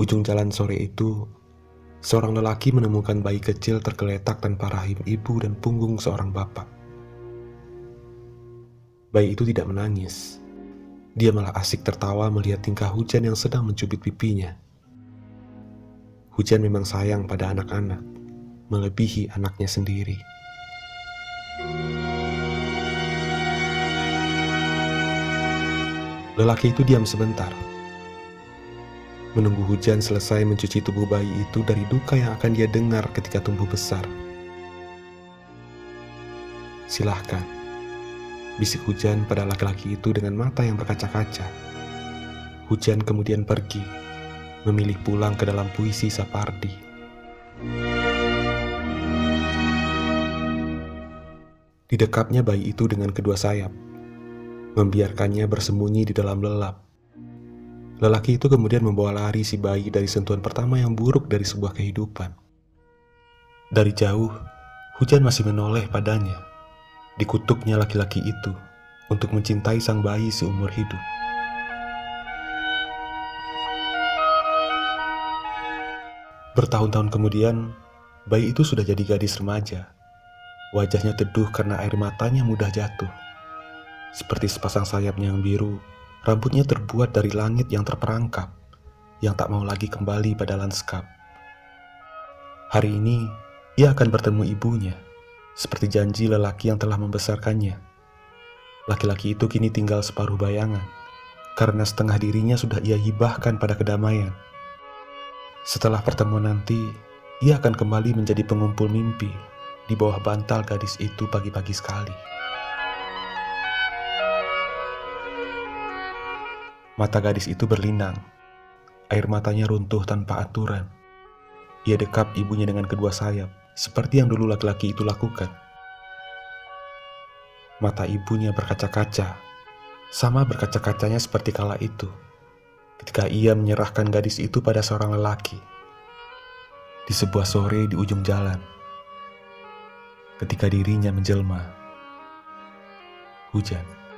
Ujung jalan sore itu, seorang lelaki menemukan bayi kecil tergeletak tanpa rahim ibu dan punggung seorang bapak. Bayi itu tidak menangis. Dia malah asik tertawa melihat tingkah hujan yang sedang mencubit pipinya. Hujan memang sayang pada anak-anak, melebihi anaknya sendiri. Lelaki itu diam sebentar, menunggu hujan selesai mencuci tubuh bayi itu dari duka yang akan dia dengar ketika tumbuh besar. Silahkan, bisik hujan pada laki-laki itu dengan mata yang berkaca-kaca. Hujan kemudian pergi, memilih pulang ke dalam puisi Sapardi. Didekapnya bayi itu dengan kedua sayap, membiarkannya bersembunyi di dalam lelap Lelaki itu kemudian membawa lari si bayi dari sentuhan pertama yang buruk dari sebuah kehidupan. Dari jauh, hujan masih menoleh padanya. Dikutuknya laki-laki itu untuk mencintai sang bayi seumur hidup. Bertahun-tahun kemudian, bayi itu sudah jadi gadis remaja. Wajahnya teduh karena air matanya mudah jatuh. Seperti sepasang sayapnya yang biru Rambutnya terbuat dari langit yang terperangkap, yang tak mau lagi kembali pada lanskap. Hari ini, ia akan bertemu ibunya, seperti janji lelaki yang telah membesarkannya. Laki-laki itu kini tinggal separuh bayangan, karena setengah dirinya sudah ia hibahkan pada kedamaian. Setelah pertemuan nanti, ia akan kembali menjadi pengumpul mimpi di bawah bantal gadis itu pagi-pagi sekali. Mata gadis itu berlinang. Air matanya runtuh tanpa aturan. Ia dekap ibunya dengan kedua sayap, seperti yang dulu laki-laki itu lakukan. Mata ibunya berkaca-kaca, sama berkaca-kacanya seperti kala itu, ketika ia menyerahkan gadis itu pada seorang lelaki di sebuah sore di ujung jalan. Ketika dirinya menjelma, hujan.